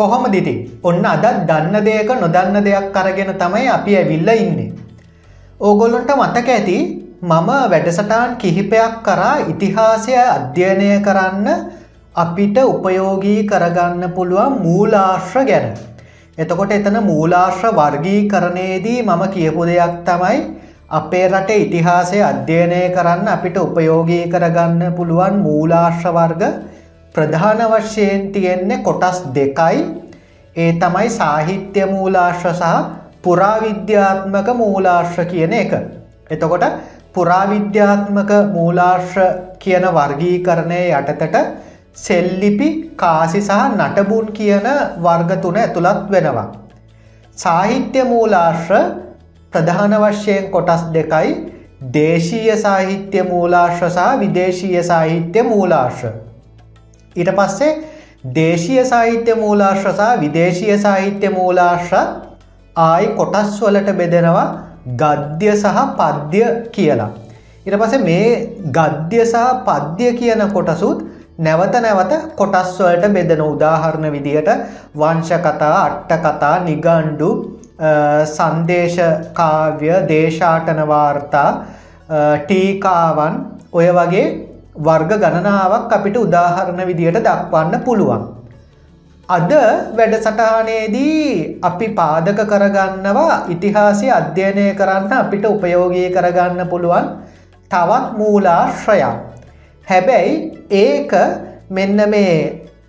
කොහොම දිති ඔන්න අදත් දන්න දෙයක නොදන්න දෙයක් කරගෙන තමයි අපි ඇවිල්ල ඉන්නේ. ඕගොල්ලොන්ට මතක ඇති මම වැඩසටාන් කිහිපයක් කරා ඉතිහාසය අධ්‍යයනය කරන්න අපිට උපයෝගී කරගන්න පුළුවන් මූලාශ්‍ර ගැන. එතකොට එතන මූලාශ්‍ර වර්ගී කරනයේදී මම කියපු දෙයක් තමයි අපේ රට ඉතිහාසය අධ්‍යයනය කරන්න අපිට උපයෝගී කරගන්න පුළුවන් මූලාශ්‍ර වර්ග ප්‍රධාන වශයෙන් තියෙන්නේ කොටස් දෙකයි ඒ තමයි සාහිත්‍ය මූලාශ්‍ර සහ පුරාවිද්‍යාත්මක මූලාශ්‍ර කියන එක. එතකොට පුරාවිද්‍යාත්මක මූලාශ්‍ර කියන වර්ගීකරණය යටතට සෙල්ලිපි කාසි සහ නටබුන් කියන වර්ග තුන ඇතුළත් වෙනවා. සාහිත්‍ය මූලාශ්‍ර ප්‍රධාන වශයෙන් කොටස් දෙකයි දේශීය සාහිත්‍ය මූලාශ්‍ර සහ විදේශීය සාහිත්‍ය මූලාශ්‍ර. ඊට පස්සේ දේශීය සාහිත්‍ය මූලාශ්‍ර සහ විදේශීය සාහිත්‍ය මූලාශ්‍රත් ආයි කොටස් වලට බෙදෙනවා ගද්‍ය සහ පද්‍ය කියලා. ඉට පස මේ ගද්‍ය සහ පද්‍ය කියන කොටසුත් නැවත නැවත කොටස්වලට බෙදෙන උදාහරණ විදිහට වංශ කතා අට්ට කතා නිගණ්ඩු සන්දේශකාව්‍ය දේශාටනවාර්තා ටීකාවන් ඔය වගේ වර්ග ගණනාවක් අපිට උදාහරණ විදිහට දක්වන්න පුළුවන්. අද වැඩසටහනේදී අපි පාදක කරගන්නවා ඉතිහාසය අධ්‍යයනය කරන්න අපිට උපයෝගී කරගන්න පුළුවන් තවත් මූලාශ්‍රයක්. හැබැයි ඒක මෙන්න මේ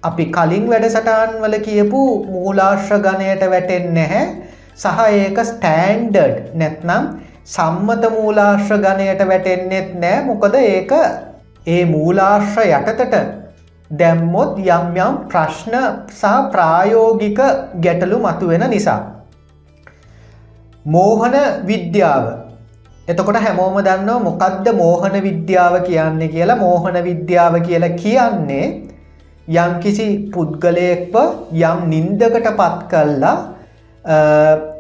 අපි කලින් වැඩසටාන් වල කියපු මූලාශ්‍ර ගණයට වැටෙන් නැහැ සහ ඒක ස්ටෑන්ඩඩ් නැත්නම් සම්මත මූලාශ්‍ර ගණයට වැටෙන්නෙත් නෑ මොකද ඒක ඒ මූලාශ්‍ර යටතට දැම්මොත් යම් යම් ප්‍රශ්න සහ ප්‍රායෝගික ගැටලු මතුවෙන නිසා. මෝහන විද්‍යාව එතකොට හැමෝම දන්නවා මොකක්ද මෝහන විද්‍යාව කියන්නේ කියලා මෝහන විද්‍යාව කියලා කියන්නේ යම් කිසි පුද්ගලයෙක්ව යම් නින්දකට පත් කල්ලා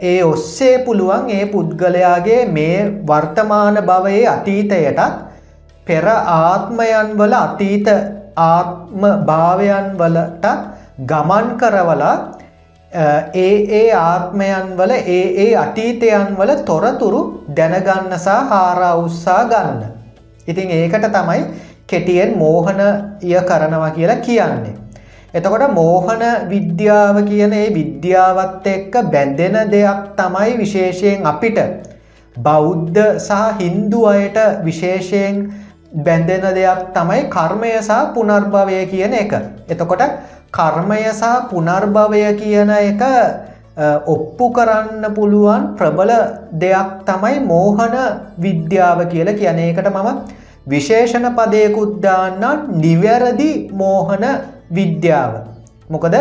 ඒ ඔස්සේ පුළුවන් ඒ පුද්ගලයාගේ මේ වර්තමාන භවයේ අතීතයටත් පෙර ආත්මයන් වල අතීත ආත්ම භාවයන් වලට ගමන් කරවලා ඒ ඒ ආත්මයන් වල ඒ ඒ අතීතයන් වල තොරතුරු දැනගන්නසා හාරා උත්සා ගන්න. ඉතින් ඒකට තමයි කෙටියෙන් මෝහනය කරනවා කියලා කියන්නේ. එතකොට මෝහන විද්‍යාව කියන ඒ විද්‍යාවත් එක්ක බැඳෙන දෙයක් තමයි විශේෂයෙන් අපිට බෞද්ධ සහ හින්දු අයට විශේෂයෙන් බැඳෙන දෙයක් තමයි කර්මය සහ පුනර්භවය කියන එක. එතකොට කර්මය සහ පුනර්භවය කියන එක ඔප්පු කරන්න පුළුවන් ප්‍රබල දෙයක් තමයි මෝහන විද්‍යාව කියල කියන එකට මම විශේෂණ පදයකුද්දාන්න නිවැරදි මෝහන විද්‍යාව. මොකද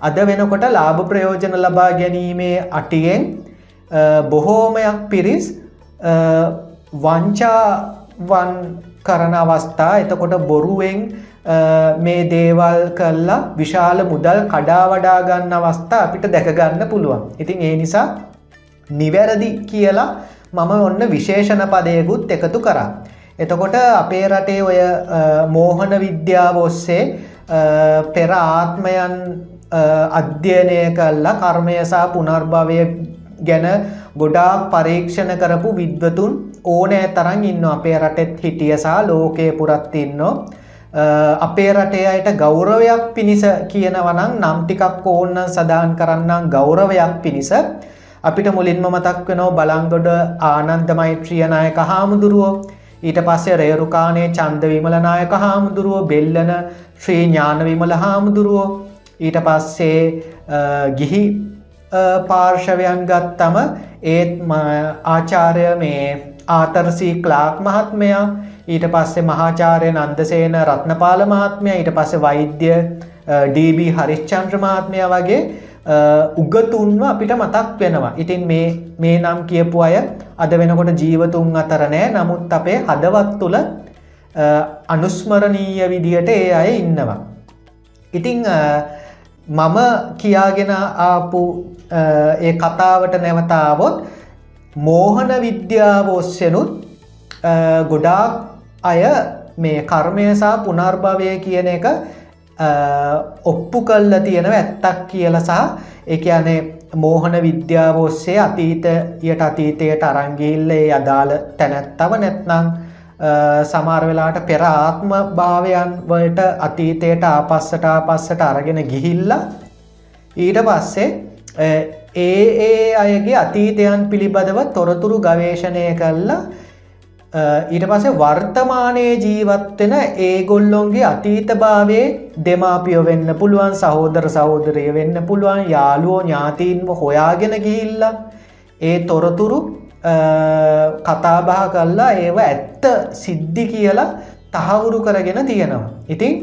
අද වෙනකොට ලාභ ප්‍රයෝජන ලබා ගැනීමේ අටියෙන් බොහෝමයක් පිරිස් වංචාවන් කරන අවස්ථා එතකොට බොරුවෙන් මේ දේවල් කල්ලා විශාල මුදල් කඩා වඩා ගන්න අවස්ථා අපිට දැකගන්න පුළුවන්. ඉතින් ඒ නිසා නිවැරදි කියලා මම ඔන්න විශේෂණ පදයකුත් එකතු කරා. එතකොට අපේ රටේ ඔය මෝහන විද්‍යාව ඔස්සේ පෙර ආත්මයන් අධ්‍යයනය කල්ලා කර්මයසා පුනර්භවය ගැන ගොඩාක් පරීක්ෂණ කරපු විද්වතුන් ඕනෑ තරන් ඉන්න අපේ රටෙත් හිටියසා ලෝකය පුරත් ඉන්නෝ. අපේ රටේ අයට ගෞරවයක් පිණිස කියනවනං නම් ටිකක් ඕන්න සදාන් කරන්නම් ගෞරවයක් පිණිස. අපිට මුලින්ම මතක් වෙනෝ බලංගොඩ ආනන්ද මෛත්‍රියනායක හාමුදුරුවෝ. ඊට පස්සේ රේරුකානේ චන්ද විමලනායක හාමුදුරුවෝ. බෙල්ලන ශ්‍රී ඥාන විමල හාමුදුරුවෝ. ඊට පස්සේ ගිහි පාර්ශවයන් ගත්තම ඒත් ආචාරය මේ ආතරසී ක්ලාක් මහත්මයා ඊට පස්සේ මහාචාරය නන්දසේන රත්නපාල මහත්මය ඊට පස්සේ වෛද්‍ය ඩB හරිශ්චන්ද්‍ර මහත්මය වගේ උගතුන්ව අපිට මතක් වෙනවා. ඉතින් මේ මේ නම් කියපු අය අද වෙනකොට ජීවතුන් අතර නෑ නමුත් අපේ හදවත් තුළ අනුස්මරණීය විදිහට ඒ අය ඉන්නවා. ඉතිං මම කියාගෙන ආපු ඒ කතාවට නැවතාවොත් මෝහන විද්‍යාව ඔස්සෙනුත් ගොඩාක් අය මේ කර්මය සහ පුනර්භවය කියන එක ඔප්පු කල්ල තියෙනව ඇත්තක් කියල සහ එක අනේ මෝහන විද්‍යාව ඔස්සේ අතීතයට අතීතයට අරංගිල්ලේ අදාළ තැනැත්තව නැත්නම් සමාර වෙලාට පෙර ආත්ම භාවයන් වලට අතීතයට ආපස්සට ආපස්සට අරගෙන ගිහිල්ලා ඊට පස්සේ ඒ ඒ අයගේ අතීතයන් පිළිබඳව තොරතුරු ගවේශණය කල්ලා ඊට පසේ වර්තමානයේ ජීවත්වෙන ඒගොල්ලොන්ගේ අතීතභාවේ දෙමාපියෝ වෙන්න පුළුවන් සහෝදර සහෝදරය වෙන්න පුළුවන් යාලුවෝ ඥාතීන්ව හොයාගෙන ගිහිල්ල ඒ තොරතුරු කතාබහ කල්ලා ඒව ඇත්ත සිද්ධි කියලා තහවුරු කරගෙන තියෙනවා. ඉතිං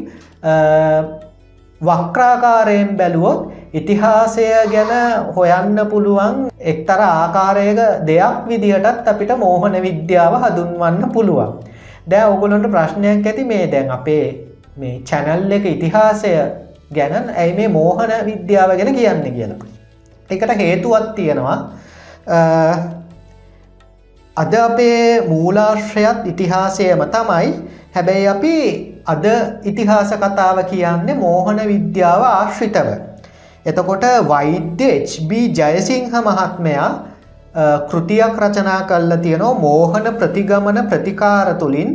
වක්‍රාකාරයෙන් බැලුවොත් ඉතිහාසය ගැන හොයන්න පුළුවන් එක්තර ආකාරයක දෙයක් විදිහටත් අපිට මෝහන විද්‍යාව හඳුන්වන්න පුළුවන්. දැ ඔගුලන්ට ප්‍රශ්නයක් ඇති මේ දැන් අපේ මේ චැනල් එක ඉතිහාසය ගැන ඇයි මේ මෝහන විද්‍යාව ගැන කියන්න කියලා. එකට හේතුවත් තියෙනවා අද අපේ මූලාශ්‍රයත් ඉතිහාසයම තමයි හැබැයි අපි අද ඉතිහාස කතාව කියන්නේ මෝහන විද්‍යාව ආශ්‍රිතව. එතකොට වෛද්‍ය HB ජයසිංහ මහත්මයා කෘතියක් රචනා කල්ල තියෙනවා මෝහන ප්‍රතිගමන ප්‍රතිකාර තුළින්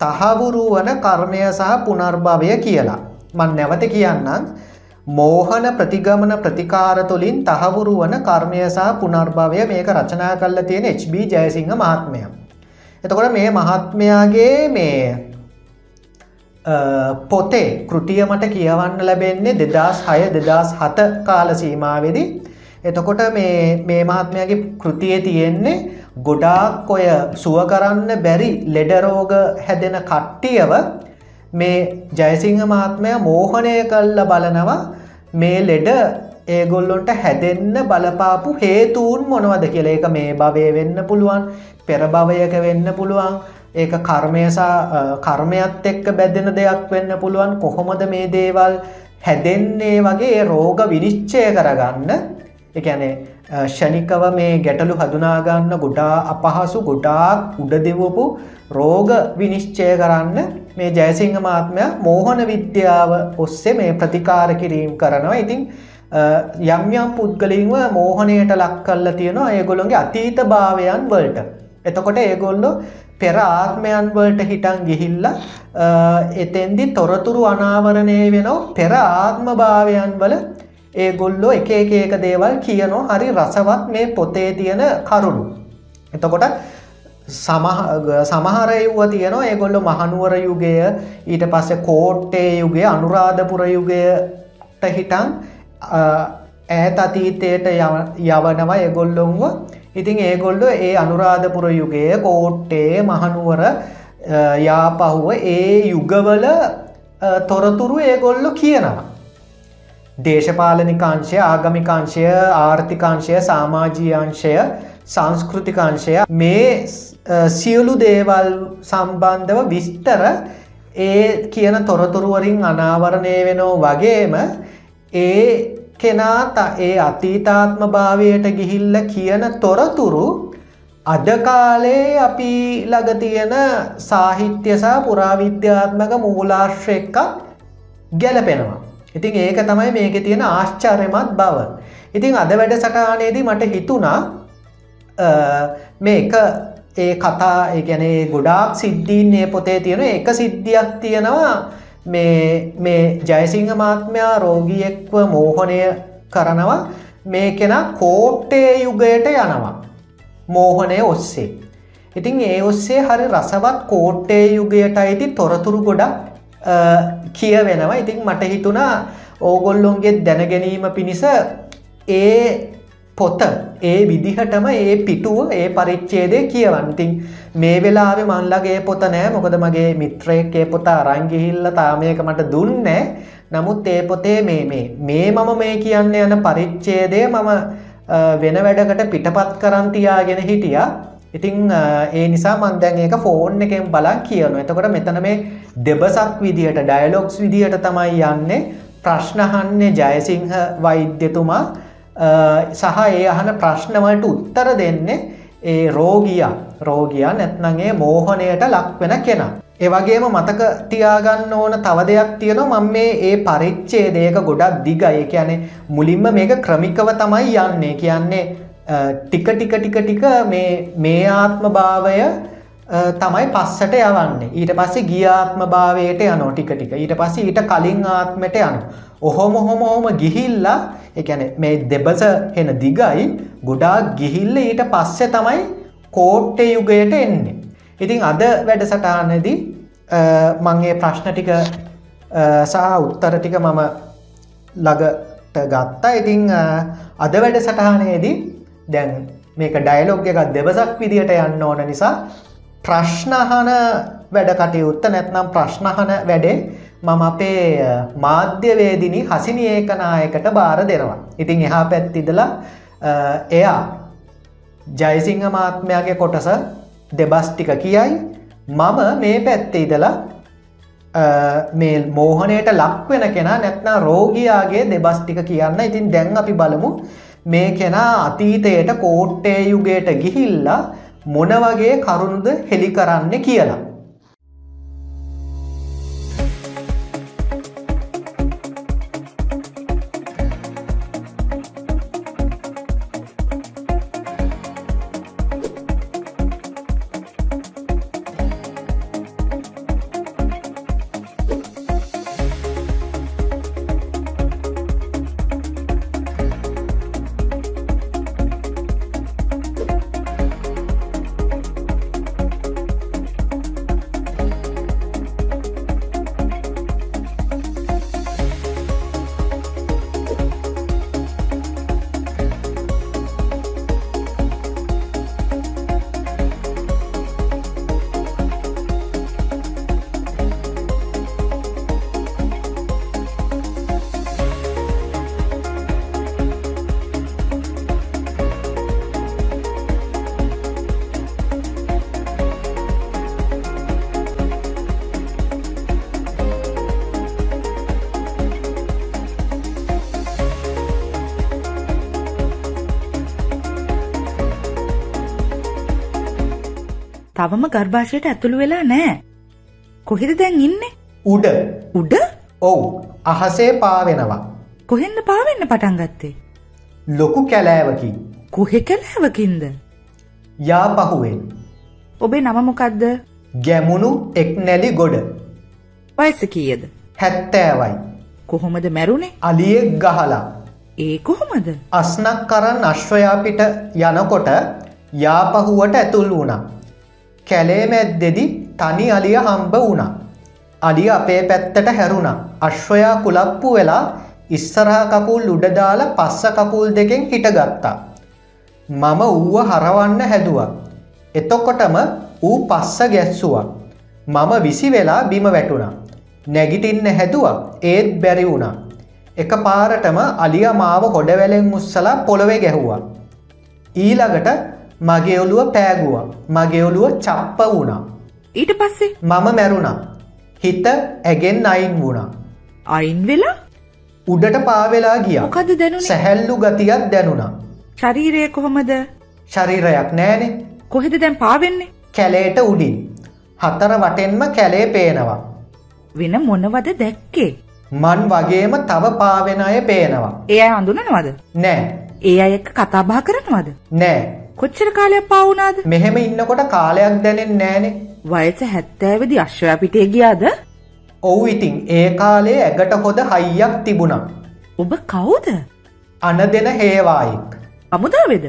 තහවුරු වන කර්මය සහ පුනර්භවය කියලා. මන් නැවත කියන්නම් මෝහන ප්‍රතිගමන ප්‍රතිකාර තුළින් තහවුරු වන කර්මය සහ පුනර්භවය මේක රචනා කල්ල තියෙන HB ජයසිංහ මහත්මය. එතකොට මේ මහත්මයාගේ මේ පොතේ කෘතිය මට කියවන්න ලැබෙන්නේ දෙදස් හය දෙදස් හත කාල සීමාවෙදි. එතකොට මේ මහත්මයගේ කෘතිය තියෙන්නේ ගොඩාක් ඔය සුව කරන්න බැරි ලෙඩරෝග හැදෙන කට්ටියව මේ ජයසිංහ මහත්මය මෝහනය කල්ල බලනවා මේ ලෙඩ ඒගොල්ලොන්ට හැදෙන්න බලපාපු හේතුූන් මොනවද කියල. එක මේ භවය වෙන්න පුළුවන් පෙරභවයක වෙන්න පුළුවන් ඒක කර්මයසා කර්මයත් එක්ක බැදෙන දෙයක් වෙන්න පුළුවන්. කොහොමද මේ දේවල් හැදෙන්නේ වගේ රෝග විනිශ්චය කරගන්න? එකැනේ ෂණිකව මේ ගැටලු හදුනාගන්න ගොඩා අපහසු ගොඩාක් උඩ දෙවපු රෝග විනිශ්චය කරන්න මේ ජයසිංහ මාත්මය මෝහන විද්‍යාව ඔස්සේ මේ ප්‍රතිකාර කිරීම් කරනවා. ඉතින් යම් යම් පුද්ගලින්ව මෝහනයට ලක් කල්ල තියෙනවා ඒගොළොන්ගේ අතීත භාවයන් වලට. එතකොට ඒගොල්ලො පෙර ආත්මයන් වලට හිටන් ගිහිල්ලා එතෙන්දි තොරතුරු අනාවරණය වෙනෝ පෙර ආත්ම භාවයන් වල ඒ ගොල්ලෝ එක එක ඒක දේවල් කියනෝ හරි රසවත් මේ පොතේ තියෙන කරුණු. එතකොට සමහරයව්ව තියනවා ඒගොල්ලො මහනුවර යුගය ඊට පස්සේ කෝට්ටේ යුගේ අනුරාධපුර යුගයට හිටන් ඈත අතීතයට යවනවා එගොල්ලොන්ව ඉතින් ඒගොල්ලො ඒ අනුරාධපුර යුගය කෝට්ටේ මහනුවර යාපහුව ඒ යුගවල තොරතුරු ඒගොල්ලො කියනවා. දේශපාලනිකාංශය ආගමිකාංශය ආර්ථිකාංශය සාමාජීයංශය සංස්කෘතිකාංශය මේ සියලු දේවල් සම්බන්ධව විස්තර ඒ කියන තොරතුරුවරින් අනාවරණය වෙනෝ වගේම ඒ කෙනා ඒ අතීතාත්ම භාවයට ගිහිල්ල කියන තොරතුරු අද කාලේ අපි ළඟ තියෙන සාහිත්‍යසා පුරාවිද්‍යාත්මක මූලාශ්‍රයක්කක් ගැලපෙනවා. ඉතින් ඒක තමයි මේක තියෙන ආශ්චර්යමත් බව. ඉතින් අද වැඩ සටානයේදී මට හිතුණා මේක ඒ කතා ගැනේ ගොඩාක් සිද්ධීන්නේ පොතේ තියෙන එක සිද්ධියක් තියෙනවා මේ ජයසිංහ මාත්මයා රෝගියෙක්ව මෝහනය කරනවා. මේ කෙන කෝට්ටේ යුගයට යනවා. මෝහනය ඔස්සේ. ඉතින් ඒ ඔස්සේ හරි රසවත් කෝට්ටේ යුගයට අයිති තොරතුරු ගොඩක් කිය වෙනවා ඉතින් මට හිතුණා ඕගොල්ලොන්ගේ දැනගැනීම පිණිස ඒ පොත. ඒ විදිහටම ඒ පිටුව ඒ පරිච්චේදය කියවන්තින් මේ වෙලාවෙ මල්ලගේ පොත නෑ. මොකද මගේ මිත්‍රයකේ පොත අරංගිහිල්ල තාමයක මට දුන්නෑ නමුත් ඒ පොතේ මේ මේ මේ මම මේ කියන්න යන පරිච්චේදය මම වෙන වැඩකට පිටපත් කරන්තියාගෙන හිටිය. ඉතිං ඒ නිසා මන්දැන් ඒක ෆෝන් එකෙන් බලන් කියනු එතකොට මෙතන මේ දෙබසක් විදිහට ඩයලොක්ස් විදිහට තමයි යන්නේ. ප්‍රශ්නහන්නේ ජයසිංහ වෛද්‍යතුමා. සහ ඒ අහන ප්‍රශ්නවලට උත්තර දෙන්නේ ඒ රෝගියා රෝගියා නැත්නගේ මෝහනයට ලක්වෙන කෙනා. එවගේම මතක තියාගන්න ඕන තව දෙයක් තියෙනවා මම මේ ඒ පරිච්ඡේදයක ගොඩක් දිගයි. ඒ කියන්නේ මුලින්ම මේක ක්‍රමිකව තමයි යන්නේ. කියන්නේ ටික ටික ටික ටික මේ මේ ආත්ම භාවය තමයි පස්සට යවන්නේ. ඊට පස්සේ ගිය ආත්ම භාවයට යනවා ටික ටික. ඊට පස්සේ ඊට කලින් ආත්මයට යනවා. ඔහොම ඔහොම ඔහොම ගිහිල්ලා ඒ කියන්නේ මේ දෙබස එන දිගයි ගොඩාක් ගිහිල්ලා ඊට පස්සේ තමයි කෝට්ටේ යුගයට එන්නේ. ඉතින් අද වැඩසටහනේදී මම මේ ප්‍රශ්න ටික සහ උත්තර ටික මම ළඟට ගත්තා. ඉතින් අද වැඩසටහනේදී දැන් මේක ඩයලොග් එකක් දෙවසක් විදියට යන්න ඕන නිසා ප්‍රශ්නහන වැඩ කටයුත්ත නැත්නම් ප්‍රශ්නහන වැඩේ මම අපේ මාධ්‍යවේදිනි හසිනි ඒකනායකට බාර දෙනවා. ඉතින් එහා පැත්තිදලා එයා ජයසිංහ මාත්මයාගේ කොටස දෙබස් ටික කියයි. මම මේ පැත්තේ ඉදලා මේ මෝහනයට ලක්වෙන කෙනා නැත්නා රෝගයාගේ දෙබස් ටික කියන්න. ඉතින් දැන් අපි බලමු. මේ කෙනා අතීතයට කෝට්ටේ යුගයට ගිහිල්ලා මොන වගේ කරුණුද හෙළි කරන්න කියලා. තවම ගර්භාෂයට ඇතුළු වෙලා නෑ. කොහෙද දැන් ඉන්නේ? උඩ. උඩ? ඔව්. අහසේ පාවෙනවා. කොහෙන්ද පාවෙන්න පටන් ගත්තේ? ලොකු කැලෑවකින්. කොහෙ කැලෑවකින්ද? යාපහුවෙන්. ඔබේ නම මොකද්ද? ගැමුණු එක් නැලි ගොඩ. වයස කීයද? 70යි. කොහොමද මැරුණේ? අලියෙක් ගහලා. ඒ කොහොමද? අස්නක් කරන් අශ්වයා පිට යනකොට යාපහුවට ඇතුල් වුණා. කැලේ මැද්දෙදි තනි අලිය හම්බ වුණා. අලිය අපේ පැත්තට හැරුණා. අශ්වයා කුලප්පු වෙලා ඉස්සරහා කකුල් උඩ දාලා පස්ස කකුල් දෙකෙන් හිටගත්තා. මම ඌව හරවන්න හැදුවා. එතකොටම ඌ පස්ස ගැස්සුවා. මම විසි වෙලා බිම වැටුණා. නැගිටින්න හැදුවා ඒත් බැරි වුණා. එක පාරටම අලිය මාව හොඩවැලෙන් මුස්සලා පොළොවේ ගැහුවා. ඊළඟට මගේ ඔළුව පෑගුවා. මගේ ඔළුව චප්ප වුණා. ඊට පස්සේ? මම මැරුණා. හිත ඇගෙන් අයින් වුණා. අයින් වෙලා? උඩට පාවෙලා ගිය. මොකද දැනුනේ? සැහැල්ලු ගතියක් දැනුණා. ශරීරය කොහොමද? ශරීරයක් නෑනේ කොහෙද දැන් පාවෙන්නේ කැලේට උඩින්. හතර වටෙන්ම කැලේ පේනවා. වෙන මොනවද දැක්කේ? මන් වගේම තව පාවෙන අය පේනවා. ඒ අය හඳුනනවද නෑ. ඒ අය එක්ක කතා බහ කරනවද? නෑ කොච්චර කාලයක් පාවුනාද මෙහෙම ඉන්නකොට කාලයක් දැනෙන් නෑනේ වයස හැත්තෑවදි අශ්වයා පිටේ ගියාද? ඔවු ඉතින් ඒ කාලේ ඇගට හොද හයියක් තිබුණා. ඔබ කවුද? අන දෙන හේවායික්. අමුදාවෙද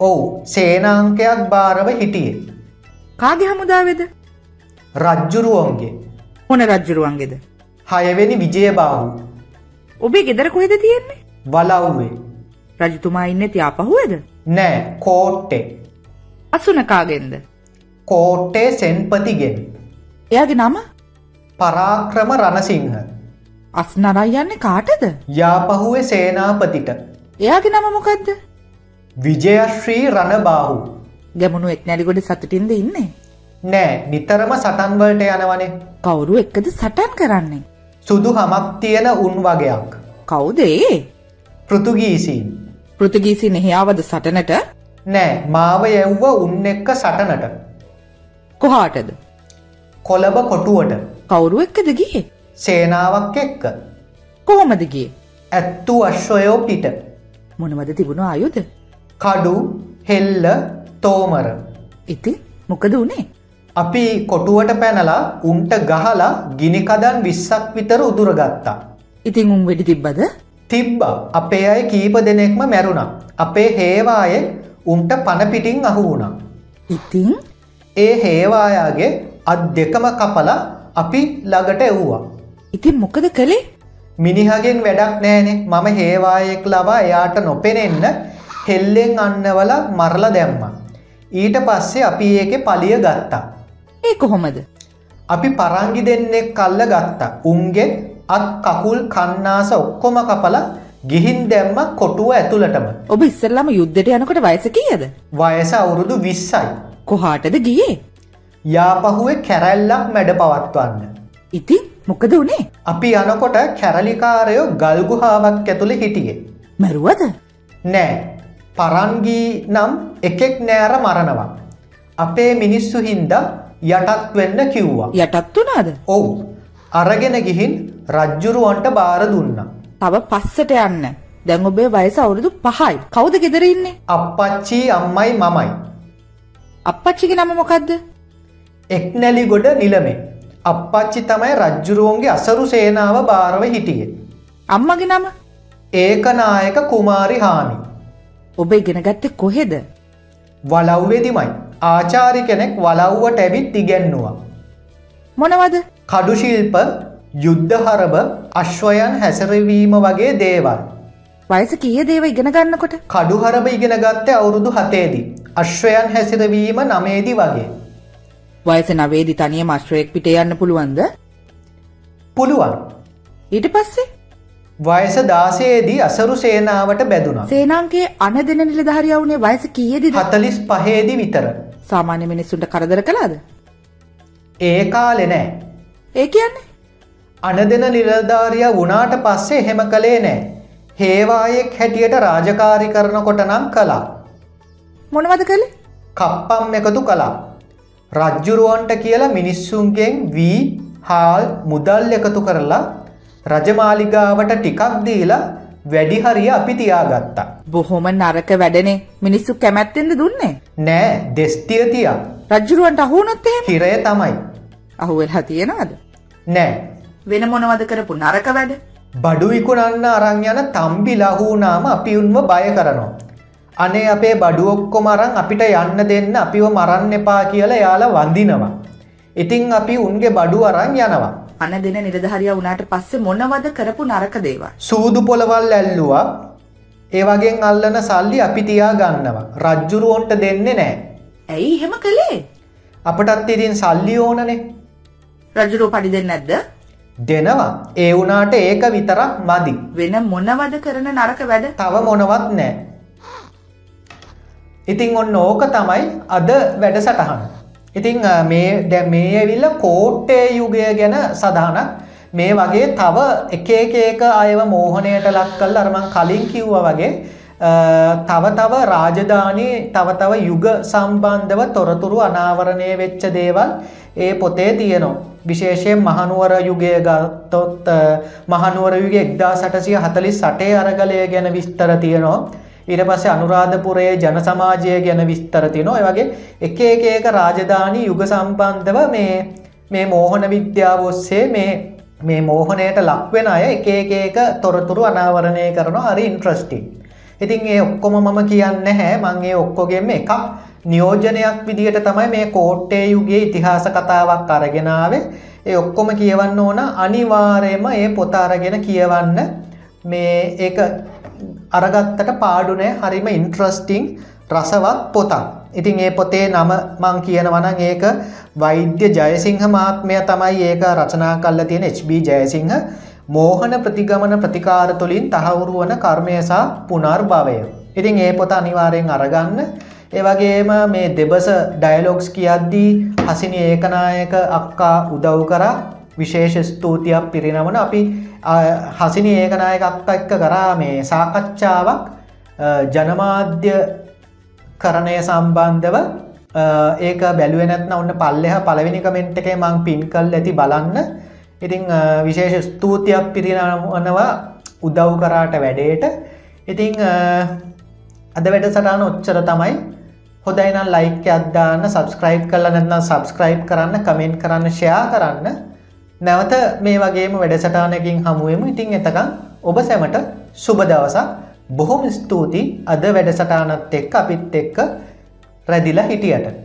ඔවු සේනාංකයක් භාරව හිටියේ. කාගේ හමුදාවෙද? රජ්ජුරුවන්ගේ. හොන රජ්ජුරුවන්ගෙද? හයවෙනි විජයබාහු ඔබේ ගෙදර කොහෙද තියෙන්නේ? වලව්වේ. රජතුමා ඉන්න තියාපහුවද නෑ කෝට්ටේ. අසුනකාගෙන්ද? කෝට්ටේ සෙන්පතිගෙන්. එයාගේ නම? පරාක්‍රම රණසිංහ. අස්නරයි යන්නේ කාටද? යාපහුවේ සේනාපතිට. එයාගේ නම මොකක්ද විජයශ්‍රී රණබාහු. ගැමුණු එක් නැලිගොඩ සතුටින්ද ඉන්නේ? නෑ නිතරම සටන්වලට යනවනේ. කවුරු එක්කද සටන් කරන්නේ? සුදු හමක් තියෙන උන් වගයක් කවුද ඒ? පෘතුගීසීන් පෘතුගීසි නෙහයාවද සටනට? නෑ මාව යැව්ව උන් එක්ක සටනට. කොහාටද? කොළඹ කොටුවට. කවුරු එක්කද ගියේ? සේනාවක් එක්ක. කොහොමද ගියේ? ඇත්තු අශ්වයෝ පිට. මොනවද තිබුණ ආයුද කඩු හෙල්ල තෝමර. ඉතින් මොකද වනේ? අපි කොටුවට පැනලා උන්ට ගහලා ගිනිකදන් විස්සක් විතර උදුරගත්තා. ඉතින් උන් වෙඩි තිබ්බද තිබ්බ. අපේ අය කීප දෙනෙක්ම මැරුණා. අපේ හේවායේ උන්ට පණපිටින් අහු වුණා. ඉතින්? ඒ හේවායාගේ අත් දෙකම කපලා අපි ළඟට එව්වා. ඉතින් මොකද කළේ? මිනිහගෙන් වැඩක් නෑනේ මම හේවායෙක් ලවා එයාට නොපෙනෙන්න හෙල්ලෙන් අන්නවල මරල දැම්ම. ඊට පස්සේ අපි ඒකෙ පලිය ගත්තා. ඒ කොහොමද? අපි පරංගි දෙන්නෙක් කල්ල ගත්තා. උන්ගෙන් අත් කකුල් කන්නාස ඔක්කොම කපල ගිහින් දැම්ම කොටුව ඇතුළටම. ඔබ ඉස්සරලාම යුද්ධයට යනකොට වයස කීයද වයස අවුරුදු විස්සයි. කොහාටද ගියේ යාපහුවේ කැරැල්ලක් මැඩ පවත්වන්න. ඉතින් මොකද වනේ අපි යනකොට කැරලිකාරයෝ ගල්ගුහාාවක් ඇතුළේ හිටියේ. මැරුවද නෑ පරංගී නම් එකෙක් නෑර මරණවා. අපේ මිනිස්සු හින්ද යටත් වෙන්න කිව්වා. යටත් වනාද ඔවු අරගෙන ගිහින් රජ්ජුරුවන්ට බාර දුන්න. තව පස්සට යන්න දැන් ඔබේ වයස අවුරුදු පහයි කවුද ගෙදරඉන්නේ අපච්චි අම්මයි මමයි. අපච්චිගේ නම මොකක්ද එක් නැලි ගොඩ නිලමේ. අපච්චි තමයි රජ්ජුරුවන්ගේ අසරු සේනාව භාරව හිටියේ. අම්මගේ නම ඒකනායක කුමාරි හානි. ඔබ ඉගෙන ගත්තේ කොහෙද වලව්වෙදිමයි ආචාරි කෙනෙක් වලව්වට ඇවිත් ඉගැන්නවා. මොනවද කඩුශිල්ප යුද්ධහරබ අශ්වයන් හැසරවීම වගේ දේවල්. වයස කිය දේව ඉගෙන ගන්නකොට කඩුහරබ ඉගෙන ගත්තේ අවුරුදු හතේදී. අශ්වයන් හැසිරවීම නමේදි වගේ. වයස නවේදි තනිය මශ්‍රයෙක් පිට යන්න පුළුවන්ද පුළුවන්. ඊට පස්සේ වයස දාසයේදී අසරු සේනාවට බැදුනා. සේනාන්ගේ අන දෙන නිලධාරියවුනේ වයස කීයේදිද හතලිස් පහේදි විතර. සාමාන්‍ය මිනිස්සුන්ට කරදර කළාද ඒ කාලෙ නෑ. ඒ කියන්නේ අන දෙන නිලධාරිය වුණාට පස්සේ එහෙම කළේ නෑ. හේවායෙක් හැටියට රාජකාරි කරනකොට නම් කලා. මොනවද කළේ කප්පම් එකතු කලා. රජ්ජුරුවන්ට කියලා මිනිස්සුන්ගෙන් වී හාල් මුදල් එකතු කරලා රජමාලිගාවට ටිකක් දීලා වැඩිහරිය අපි තියාගත්තා. බොහොම නරක වැඩනේ මිනිස්සු කැමැත්තෙන්ද දුන්නේ නෑ දෙස්තිය තියා. රජ්ජුරුවන්ට අහුනොත් එහෙම හිරය තමයි. අහුවෙලා තියෙනවද නෑ. වෙන මොනවද කරපු නරක වැඩ බඩු විකුණන්න අරං යන තම්බි ලහූනාම අපි උන්ව බය කරනවා. අනේ අපේ බඩු ඔක්කොම අරන් අපිට යන්න දෙන්න අපිව මරන්න එපා කියලා යාලා වඳිනවා. ඉතිං අපි උන්ගේ බඩු අරන් යනවා. අන දෙන නිලධාරිය වුණාට පස්සේ මොනවද කරපු නරක දේවල් සූදු පොළවල් ඇල්ලුවා ඒ වගෙන් අල්ලන සල්ලි අපි තියා ගන්නවා. රජ්ජුරුවන්ට දෙන්නේ නෑ. ඇයි එහෙම කළේ අපටත් ඉතින් සල්ලි ඕනනේ රජුරෝ පඩි දෙන්නේ නැද්ද දෙනවා ඒ වුනාට ඒක විතරක් මදි. වෙන මොනවද කරන නරක වැඩ තව මොනවත් නෑ. ඉතිං ඔන්න ඕක තමයි අද වැඩසටහන. ඉතිං අ, මේ දැ මේ ඇවිල්ල කෝට්ටේ යුගය ගැන සදානක් මේ වගේ තව එක එක ඒක අයව මෝහනයට ලක් කල් අරමං කලින් කිව්ව වගේ තව තව රාජධානී තව තව යුග සම්බන්ධව තොරතුරු අනාවරණය වෙච්ච දේවල් ඒ පොතේ තියනවා. විශේෂයෙන් මහනුවර යුගය ගත්තොත් අ, මහනුවර යුග එක්දා සටසිය හතලිස් සටේ අරගලය ගැන විස්තර තියෙනවා. ඊට පස්සේ අනුරාධපුරයේ ජන සමාජය ගැන විස්තර තියෙනවා. ඒ වගේ එක එක එක රාජධානී යුග සම්බන්ධව මේ මේ මෝහන විද්‍යාව ඔස්සේ මේ මේ මෝහනයට ලක්වෙන අය එක එක එක තොරතුරු අනාවරණය කරනවා හරි ඉන්ට්‍රස්ටිං. ඉතින් ඒ ඔක්කොම මම කියන්න හැ මං ඒ ඔක්කොගෙම එකක් නියෝජනයක් විදිහට තමයි මේ කෝට්ටේ යුගයේ ඉතිහාස කතාවක් අරගෙනාවේ ඒ ඔක්කොම කියවන්න ඕන අනිවාර්යයෙන්ම ඒ පොත අරගෙන කියවන්න. මේ ඒක අරගත්තට පාඩුනෑ හරිම ඉන්ට්‍රස්ටිං රසවත් පොතක්. ඉතින් ඒ පොතේ නම මං කියනවනං ඒක වෛද්‍ය ජයසිංහ මාත්මය තමයි ඒක රචනා කල්ල තියෙන HB ජයසිංහ. මෝහන ප්‍රතිගමන ප්‍රතිකාර තුළින් තහවුරු වන කර්මයසා පුනර් භවය. ඉතින් ඒ පොත අනිවාරයෙන් අරගන්න. ඒවගේම මේ දෙබස ඩයිලොක්ස් කියද්දී හසිනි ඒකනායක අක්කා උදව් කර. විශේෂ ස්තුතියක් පිරිනමන අපි අ, හසිනි ඒකනායක අක්ක එක්ක කරා මේ සාකච්ඡාවක්. අ, ජනමාධ්‍ය කරණය සම්බන්ධව. ඒක බැලුව නැත්න ඔන්න පල්ලෙහ පලවෙනි කමෙන්ට් එකේ මං පින් කල් ඇති බලන්න. ඉතිං විශේෂ ස්තූතියක් පිරිනවනවා උදව් කරාට වැඩේට. ඉතිං අද වැඩ සටාන ඔච්චර තමයි. හොදයිනම් ලයික් අදදාන්න සබස්ක්‍රයිබ් කරල නැත්නම් සබස්ක්‍රයිබ් කරන්න කමෙන්ට් කරන්න ෂයා කරන්න. නැවත මේ වගේම වැඩසටානකින් හමුවමු ඉතිං එතකම් ඔබ සැමට සුබ දවසක්. බොහොම ස්තුතියි. අද වැඩසටානත් එක්ක අපිත් එක්ක රැදිලා හිටියට.